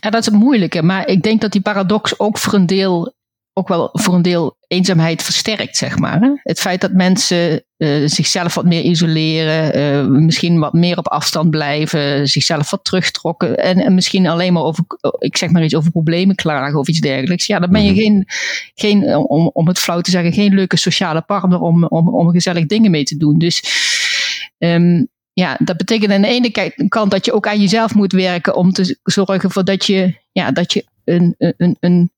S3: Ja, dat is het moeilijke. Maar ik denk dat die paradox ook voor een deel ook wel voor een deel eenzaamheid versterkt, zeg maar. Het feit dat mensen uh, zichzelf wat meer isoleren, uh, misschien wat meer op afstand blijven, zichzelf wat terugtrokken en, en, misschien alleen maar over, ik zeg maar iets over problemen klagen of iets dergelijks. Ja, dan ben je -hmm. geen, geen om, om het flauw te zeggen, geen leuke sociale partner om, om, om gezellig dingen mee te doen. Dus um, ja, dat betekent aan de ene kant dat je ook aan jezelf moet werken om te zorgen voor dat je, ja, dat je een, een, een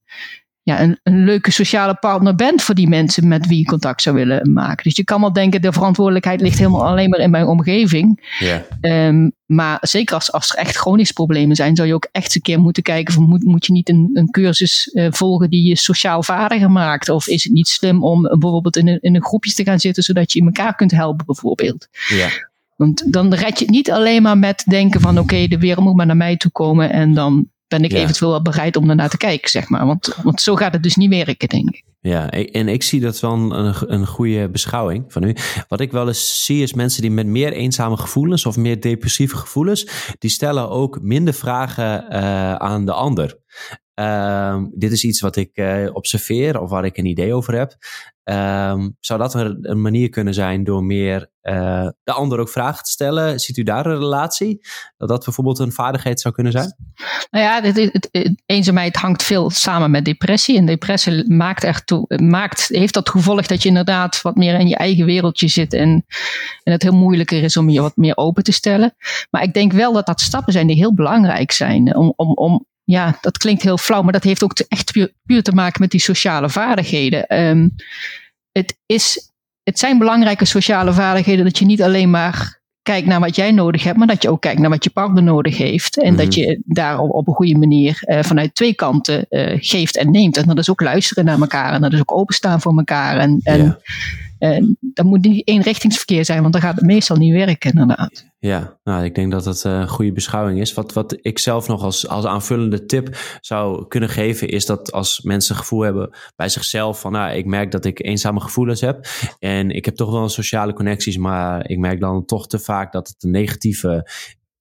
S3: ja, een, een, leuke sociale partner bent voor die mensen met wie je contact zou willen maken. Dus je kan wel denken, de verantwoordelijkheid ligt helemaal alleen maar in mijn omgeving. Yeah. Um, maar zeker als, als er echt chronische problemen zijn, zou je ook echt eens een keer moeten kijken van moet, moet je niet een, een cursus uh, volgen die je sociaal vaardiger maakt? Of is het niet slim om bijvoorbeeld in een, in een groepje te gaan zitten, zodat je in elkaar kunt helpen bijvoorbeeld?
S1: Yeah.
S3: Want dan red je het niet alleen maar met denken van oké, okay, de wereld moet maar naar mij toe komen en dan ben ik ja. eventueel wel bereid om ernaar te kijken, zeg maar. Want, want zo gaat het dus niet werken, denk ik.
S1: Ja, en ik zie dat wel een, een goede beschouwing van u. Wat ik wel eens zie is mensen die met meer eenzame gevoelens of meer depressieve gevoelens, die stellen ook minder vragen uh, aan de ander. Uh, dit is iets wat ik uh, observeer of waar ik een idee over heb. Um, zou dat een, een, manier kunnen zijn door meer uh, de ander ook vragen te stellen? Ziet u daar een relatie? Dat dat bijvoorbeeld een vaardigheid zou kunnen zijn?
S3: Nou ja, het, het, eenzaamheid hangt veel samen met depressie. En depressie maakt echt toe, maakt, heeft dat gevolg dat je inderdaad wat meer in je eigen wereldje zit. En, en het heel moeilijker is om je wat meer open te stellen. Maar ik denk wel dat dat stappen zijn die heel belangrijk zijn. Om, om, om ja, dat klinkt heel flauw, maar dat heeft ook echt puur, puur, te maken met die sociale vaardigheden. Um, het, is, het zijn belangrijke sociale vaardigheden dat je niet alleen maar kijkt naar wat jij nodig hebt, maar dat je ook kijkt naar wat je partner nodig heeft. En dat mhm. je daar op, een goede manier uh, vanuit twee kanten uh, geeft en neemt. En dat is ook luisteren naar elkaar en dat is ook openstaan voor elkaar. En, en en dat moet niet eenrichtingsverkeer zijn, want dan gaat het meestal niet werken, inderdaad.
S1: Ja, nou, ik denk dat dat een goede beschouwing is. Wat, wat ik zelf nog als, als aanvullende tip zou kunnen geven, is dat als mensen gevoel hebben bij zichzelf van, nou, ik merk dat ik eenzame gevoelens heb en ik heb toch wel sociale connecties, maar ik merk dan toch te vaak dat het een negatieve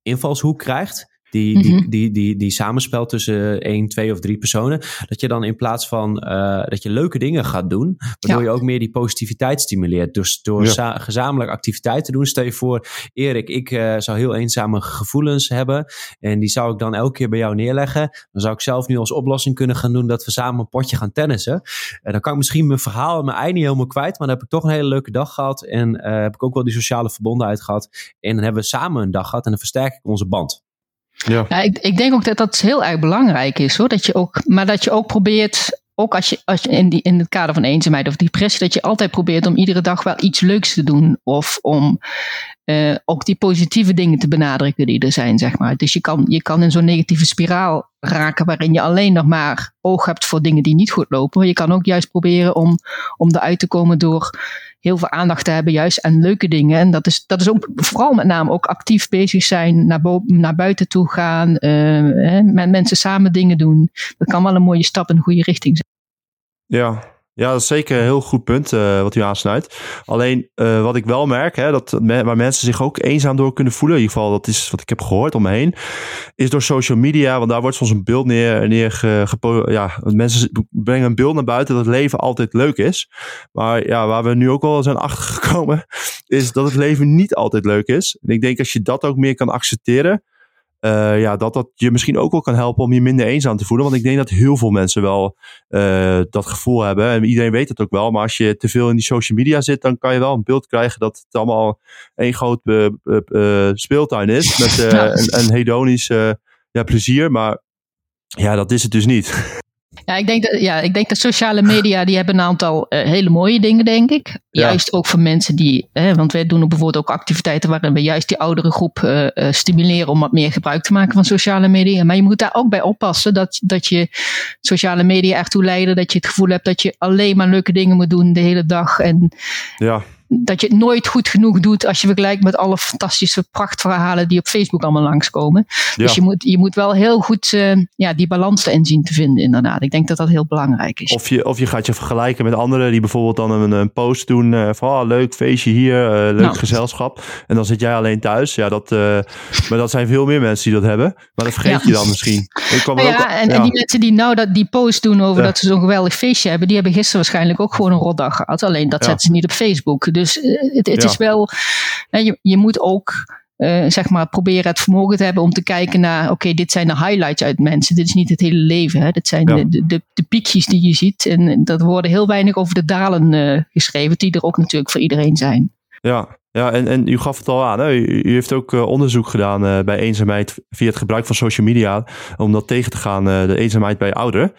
S1: invalshoek krijgt. Die, die, mhm. die, die, die samenspel tussen één, twee of drie personen. Dat je dan in plaats van uh, dat je leuke dingen gaat doen. Waardoor je ook meer die positiviteit stimuleert. Dus door ja. gezamenlijk activiteiten te doen. Stel je voor, Erik, ik uh, zou heel eenzame gevoelens hebben. En die zou ik dan elke keer bij jou neerleggen. Dan zou ik zelf nu als oplossing kunnen gaan doen dat we samen een potje gaan tennissen. En dan kan ik misschien mijn verhaal en mijn ei niet helemaal kwijt. Maar dan heb ik toch een hele leuke dag gehad. En uh, heb ik ook wel die sociale verbondenheid gehad. En dan hebben we samen een dag gehad. En dan versterk ik onze band.
S3: Ja. ja ik, ik, denk ook dat dat heel erg belangrijk is hoor. Dat je ook, maar dat je ook probeert, ook als je, als je in, die, in het kader van eenzaamheid of depressie, dat je altijd probeert om iedere dag wel iets leuks te doen. Of om uh, ook die positieve dingen te benadrukken die er zijn, zeg maar. Dus je kan, je kan in zo'n negatieve spiraal raken waarin je alleen nog maar oog hebt voor dingen die niet goed lopen. Maar je kan ook juist proberen om, om eruit te komen door heel veel aandacht te hebben juist aan leuke dingen. En dat is, dat is ook vooral met name ook actief bezig zijn, naar, naar buiten toe gaan, uh, met mensen samen dingen doen. Dat kan wel een mooie stap in de goede richting zijn.
S2: Ja, ja, dat is zeker een heel goed punt uh, wat u aansnijdt. Alleen uh, wat ik wel merk, hè, dat waar mensen zich ook eenzaam door kunnen voelen, in ieder geval dat is wat ik heb gehoord om me heen, is door social media. Want daar wordt soms een beeld neer, neer ja, mensen brengen een beeld naar buiten dat het leven altijd leuk is. Maar ja, waar we nu ook al zijn achtergekomen, is dat het leven niet altijd leuk is. En ik denk als je dat ook meer kan accepteren, uh, ja, dat dat je misschien ook wel kan helpen om je minder eenzaam te voelen. Want ik denk dat heel veel mensen wel uh, dat gevoel hebben. En iedereen weet het ook wel. Maar als je te veel in die social media zit, dan kan je wel een beeld krijgen dat het allemaal één groot uh, speeltuin is. Met een, een hedonisch ja, plezier. Maar ja, dat is het dus niet.
S3: Ja, ik denk dat, ja, ik denk dat sociale media die hebben een aantal uh, hele mooie dingen, denk ik. Juist ook voor mensen die, hè, want wij doen bijvoorbeeld ook activiteiten waarin we juist die oudere groep uh, uh, stimuleren om wat meer gebruik te maken van sociale media. Maar je moet daar ook bij oppassen dat, dat je sociale media ertoe leiden dat je het gevoel hebt dat je alleen maar leuke dingen moet doen de hele dag. En
S2: ja
S3: dat je het nooit goed genoeg doet als je vergelijkt met alle fantastische prachtverhalen die op Facebook allemaal langskomen. Dus je moet, je moet wel heel goed uh, ja, die balans erin zien te vinden, inderdaad. Ik denk dat dat heel belangrijk is.
S2: Of je, of je gaat je vergelijken met anderen die bijvoorbeeld dan een, een post doen uh, van oh, leuk feestje hier, uh, leuk nou. gezelschap. En dan zit jij alleen thuis. Ja, dat, maar dat zijn veel meer mensen die dat hebben. Maar dat vergeet je dan misschien.
S3: Ik kwam ja, ook, en, en, die mensen die nou dat, die post doen over dat ze zo'n geweldig feestje hebben, die hebben gisteren waarschijnlijk ook gewoon een rotdag gehad. Alleen dat zetten ze niet op Facebook. Dus eh, het, het is wel, je, je moet ook uh, zeg maar, proberen het vermogen te hebben om te kijken naar, oké, dit zijn de highlights uit mensen. Dit is niet het hele leven. Hè. Dit zijn de, de, de, piekjes die je ziet. En dat worden heel weinig over de dalen uh, geschreven, die er ook natuurlijk voor iedereen zijn.
S2: Ja, ja en, en u gaf het al aan. Hè? U, u heeft ook uh, onderzoek gedaan bij eenzaamheid via het gebruik van social media. Om dat tegen te gaan, de eenzaamheid bij ouderen.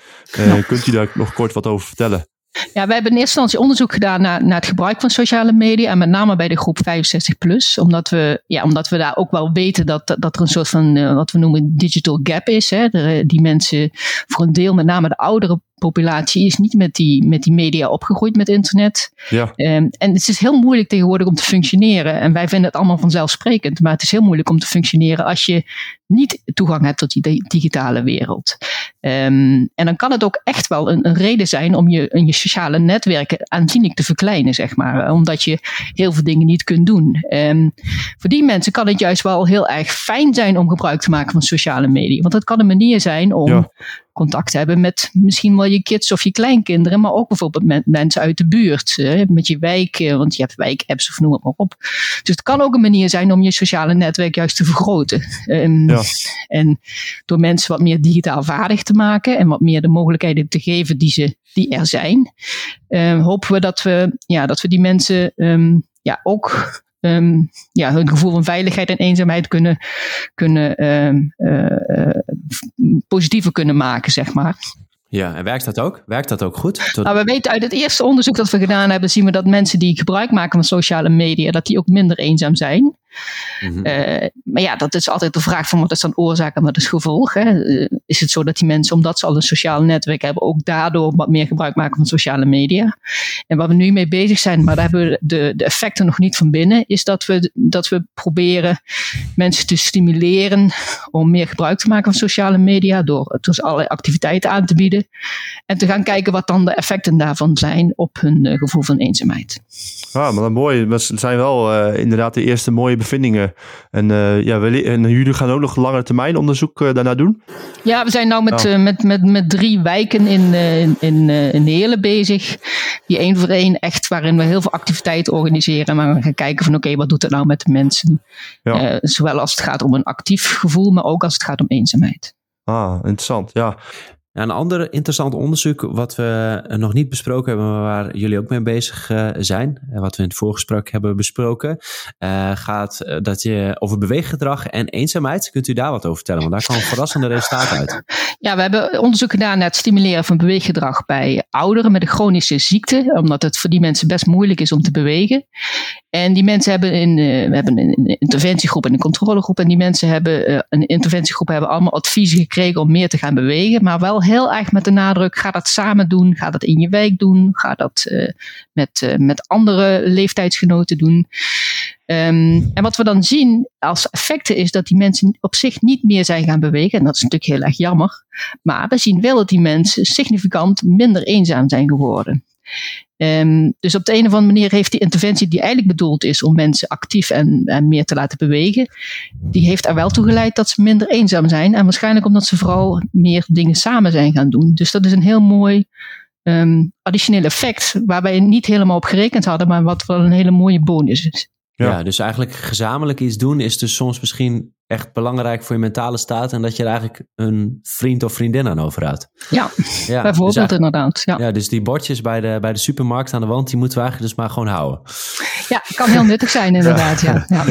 S2: Kunt u daar nog kort wat over vertellen?
S3: Ja, wij hebben in eerste instantie onderzoek gedaan naar, naar het gebruik van sociale media. En met name bij de groep 65 plus. Omdat we, ja, omdat we daar ook wel weten dat, dat er een soort van uh, wat we noemen digital gap is. Hè. Die mensen, voor een deel, met name de oudere populatie is niet met die, met die media opgegroeid met internet.
S2: Ja.
S3: Um, en het is heel moeilijk tegenwoordig om te functioneren. En wij vinden het allemaal vanzelfsprekend. Maar het is heel moeilijk om te functioneren als je niet toegang hebt tot die digitale wereld. Um, en dan kan het ook echt wel een, een reden zijn om je, je sociale netwerken aanzienlijk te verkleinen, zeg maar. Omdat je heel veel dingen niet kunt doen. Um, voor die mensen kan het juist wel heel erg fijn zijn om gebruik te maken van sociale media. Want het kan een manier zijn om ja contact hebben met misschien wel je kids of je kleinkinderen, maar ook bijvoorbeeld met mensen uit de buurt, met je wijk, eh, want je hebt wijkapps of noem het maar op. Dus het kan ook een manier zijn om je sociale netwerk juist te vergroten. Ja. En door mensen wat meer digitaal vaardig te maken en wat meer de mogelijkheden te geven die, ze, die er zijn, um, hopen we dat we, ja, dat we die mensen um, ja, ook um, ja, hun gevoel van veiligheid en eenzaamheid kunnen, kunnen um, uh, positiever kunnen maken, zeg maar.
S1: Ja, en werkt dat ook? Werkt dat ook goed?
S3: Nou, we weten uit het eerste onderzoek dat we gedaan hebben, zien we dat mensen die gebruik maken van sociale media, dat die ook minder eenzaam zijn. Mhm. maar ja, dat is altijd de vraag van wat is dan oorzaak en wat is gevolg. Hè? is het zo dat die mensen, omdat ze al een sociaal netwerk hebben, ook daardoor wat meer gebruik maken van sociale media? En waar we nu mee bezig zijn, maar daar hebben we de, de effecten nog niet van binnen, is dat we, dat we proberen mensen te stimuleren om meer gebruik te maken van sociale media door dus allerlei activiteiten aan te bieden. En te gaan kijken wat dan de effecten daarvan zijn op hun uh, gevoel van eenzaamheid.
S2: Ah, maar dan mooi. Dat zijn wel inderdaad de eerste mooie bevindingen. En, uh, ja, we, en jullie gaan ook nog lange termijn onderzoek daarna doen?
S3: Ja, we zijn nu met, oh. met, met, met drie wijken in, in, in, in Heerlen bezig. Die één voor één echt waarin we heel veel activiteiten organiseren. Maar we gaan kijken van oké, wat doet het nou met de mensen? Ja. zowel als het gaat om een actief gevoel, maar ook als het gaat om eenzaamheid.
S2: Ah, interessant. Ja.
S1: Een ander interessant onderzoek wat we nog niet besproken hebben, maar waar jullie ook mee bezig uh, zijn, wat we in het voorgesprek hebben besproken, uh, gaat dat je over beweeggedrag en eenzaamheid. Kunt u daar wat over vertellen? Want daar komen verrassende resultaten uit.
S3: Ja, we hebben onderzoek gedaan naar het stimuleren van beweeggedrag bij ouderen met een chronische ziekte, omdat het voor die mensen best moeilijk is om te bewegen. En die mensen hebben in, uh, we hebben een interventiegroep en een controlegroep. En die mensen hebben, uh, een interventiegroep hebben allemaal adviezen gekregen om meer te gaan bewegen. Maar wel heel erg met de nadruk, ga dat samen doen. Ga dat in je wijk doen. Ga dat uh, met, met andere leeftijdsgenoten doen. Um, en wat we dan zien als effecten is dat die mensen op zich niet meer zijn gaan bewegen. En dat is natuurlijk heel erg jammer. Maar we zien wel dat die mensen significant minder eenzaam zijn geworden. Um, dus op de een of andere manier heeft die interventie die eigenlijk bedoeld is om mensen actief en, meer te laten bewegen, die heeft er wel toe geleid dat ze minder eenzaam zijn. En waarschijnlijk omdat ze vooral meer dingen samen zijn gaan doen. Dus dat is een heel mooi um, additioneel effect waar wij niet helemaal op gerekend hadden, maar wat wel een hele mooie bonus is.
S1: Ja. dus eigenlijk gezamenlijk iets doen is dus soms misschien echt belangrijk voor je mentale staat en dat je er eigenlijk een vriend of vriendin aan overhoudt.
S3: Ja, ja bijvoorbeeld dus inderdaad. Ja.
S1: ja, dus die bordjes bij de, bij de supermarkt aan de wand, die moeten we eigenlijk dus maar gewoon houden.
S3: Ja, kan heel nuttig zijn inderdaad. Ja. ja.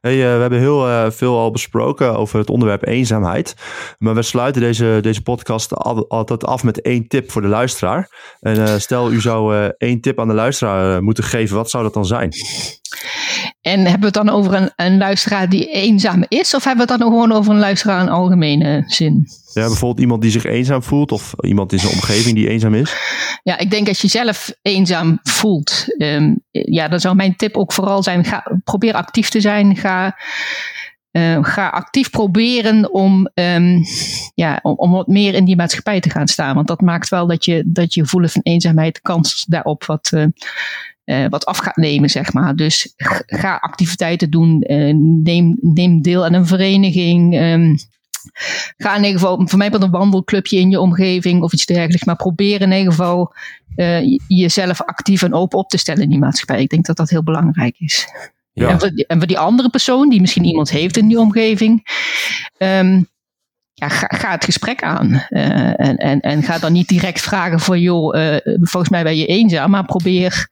S2: Hey, uh, we hebben heel uh, veel al besproken over het onderwerp eenzaamheid, maar we sluiten deze, deze podcast al, altijd af met één tip voor de luisteraar. En uh, stel u zou één tip aan de luisteraar moeten geven, wat zou dat dan zijn?
S3: En hebben we het dan over een, een luisteraar die eenzaam is? Of hebben we het dan gewoon over een luisteraar in algemene zin?
S2: Ja, bijvoorbeeld iemand die zich eenzaam voelt of iemand in zijn omgeving die eenzaam is?
S3: Ja, ik denk als je zelf eenzaam voelt, um, ja, dan zou mijn tip ook vooral zijn, ga, probeer actief te zijn. Ga, uh, ga actief proberen om, um, ja, om, om, wat meer in die maatschappij te gaan staan. Want dat maakt wel dat je, dat je gevoel van eenzaamheid, kans daarop wat... Uh, uh, wat af gaat nemen, zeg maar. Dus ga activiteiten doen, uh, neem, neem deel aan een vereniging. Um, ga in ieder geval, voor mij een wandelclubje in je omgeving of iets dergelijks. Maar probeer in ieder geval uh, jezelf actief en open op te stellen in die maatschappij. Ik denk dat dat heel belangrijk is. Ja. En, voor die, en, voor die, andere persoon, die misschien iemand heeft in die omgeving. Um, ja, ga, ga, het gesprek aan. Uh, en, en, en ga dan niet direct vragen voor, joh, uh, volgens mij ben je eenzaam, maar probeer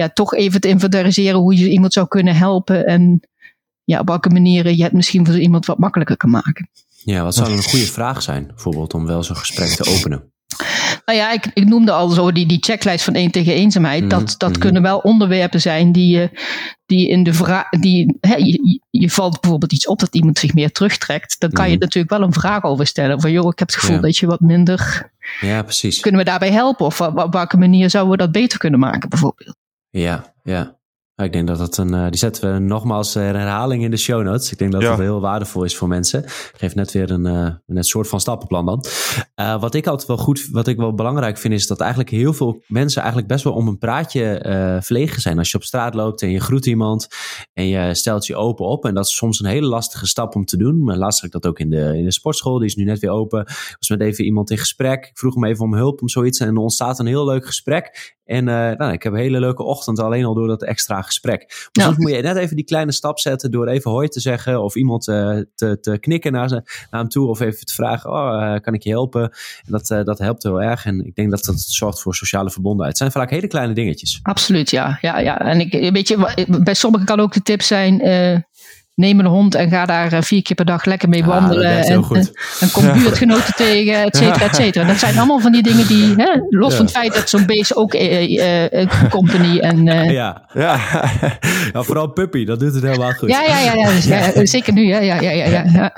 S3: ja, toch even te inventariseren hoe je iemand zou kunnen helpen. En ja, op welke manieren je het misschien voor iemand wat makkelijker kan maken.
S1: Ja, wat zou een goede vraag zijn, bijvoorbeeld, om wel zo'n gesprek te openen?
S3: Nou ja, ik, ik noemde al zo die, die checklist van één tegen eenzaamheid. Mhm, dat, dat mhm. kunnen wel onderwerpen zijn die je die in de vraag. Die, hè, je, je, valt bijvoorbeeld iets op dat iemand zich meer terugtrekt. Dan kan je mhm. natuurlijk wel een vraag over stellen. Van joh, ik heb het gevoel dat je wat minder.
S1: Ja, precies.
S3: Kunnen we daarbij helpen? Of op welke manier zouden we dat beter kunnen maken, bijvoorbeeld?
S1: Ja, ja. Ik denk dat dat een. Uh, die zetten we nogmaals een herhaling in de show notes. Ik denk dat dat heel waardevol is voor mensen. Ik geef net weer een, uh, een soort van stappenplan dan. Uh, wat ik altijd wel goed, wat ik wel belangrijk vind, is dat eigenlijk heel veel mensen eigenlijk best wel om een praatje verlegen zijn. Als je op straat loopt en je groet iemand en je stelt je open op. En dat is soms een hele lastige stap om te doen. Maar laatst had ik dat ook in de, in de sportschool. Die is nu net weer open. Ik was met even iemand in gesprek. Ik vroeg hem even om hulp om zoiets. En er ontstaat een heel leuk gesprek. En uh, nou, ik heb een hele leuke ochtend alleen al door dat extra gesprek. Maar soms moet je net even die kleine stap zetten door even hoi te zeggen of iemand uh, te, te knikken naar, ze, naar hem toe of even te vragen, oh, uh, kan ik je helpen? En dat, dat helpt heel erg en ik denk dat dat zorgt voor sociale verbondenheid. Het zijn vaak hele kleine dingetjes.
S3: Absoluut, ja. ja, ja. En ik, weet je, bij sommigen kan ook de tip zijn, neem een hond en ga daar eh, vier keer per dag lekker mee
S1: Ah,
S3: wandelen.
S1: heel
S3: en,
S1: goed.
S3: en, en kom buurtgenoten tegen, et cetera, et cetera. Dat zijn allemaal van die dingen die, hè, los van het feit dat zo'n beest ook eh, eh, eh, company en... eh,
S1: Ja.
S2: Ja.
S1: ja, vooral Puppy, dat doet het helemaal goed.
S3: ja, ja, ja, ja, dus, ja, zeker nu. Ja, ja, ja, ja.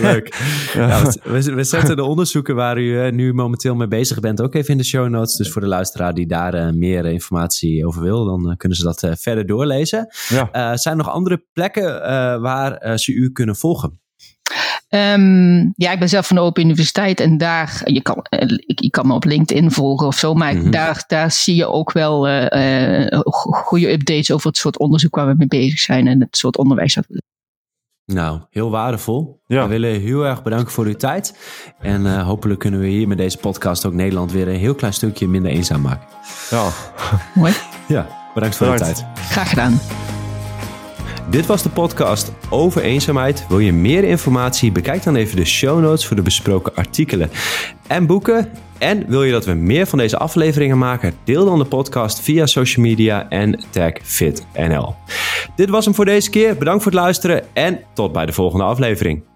S1: Leuk. Ja, we- we, zetten de onderzoeken waar u eh, nu momenteel mee bezig bent ook even in de show notes. Dus voor de luisteraar die daar eh, meer eh, informatie over wil, dan eh, kunnen ze dat eh, verder doorlezen.
S2: Ja.
S1: Eh, zijn er nog andere plekken eh, waar eh, ze u kunnen volgen?
S3: Ehm, ja, ik ben zelf van de Open Universiteit en daar, je kan, eh, ik, je kan me op LinkedIn volgen of zo, maar
S1: Mhm.
S3: daar, daar zie je ook wel eh, eh, go- goede updates over het soort onderzoek waar we mee bezig zijn en het soort onderwijs. dat we
S1: Nou, heel waardevol.
S2: Ja.
S1: We willen heel erg bedanken voor uw tijd. En eh, hopelijk kunnen we hier met deze podcast ook Nederland weer een heel klein stukje minder eenzaam maken.
S2: ja.
S3: Mooi,
S1: Ja, bedankt voor de tijd.
S3: graag gedaan.
S1: Dit was de podcast over eenzaamheid. Wil je meer informatie? Bekijk dan even de show notes voor de besproken artikelen en boeken. En wil je dat we meer van deze afleveringen maken? Deel dan de podcast via social media en tag FitNL. Dit was hem voor deze keer. Bedankt voor het luisteren en tot bij de volgende aflevering.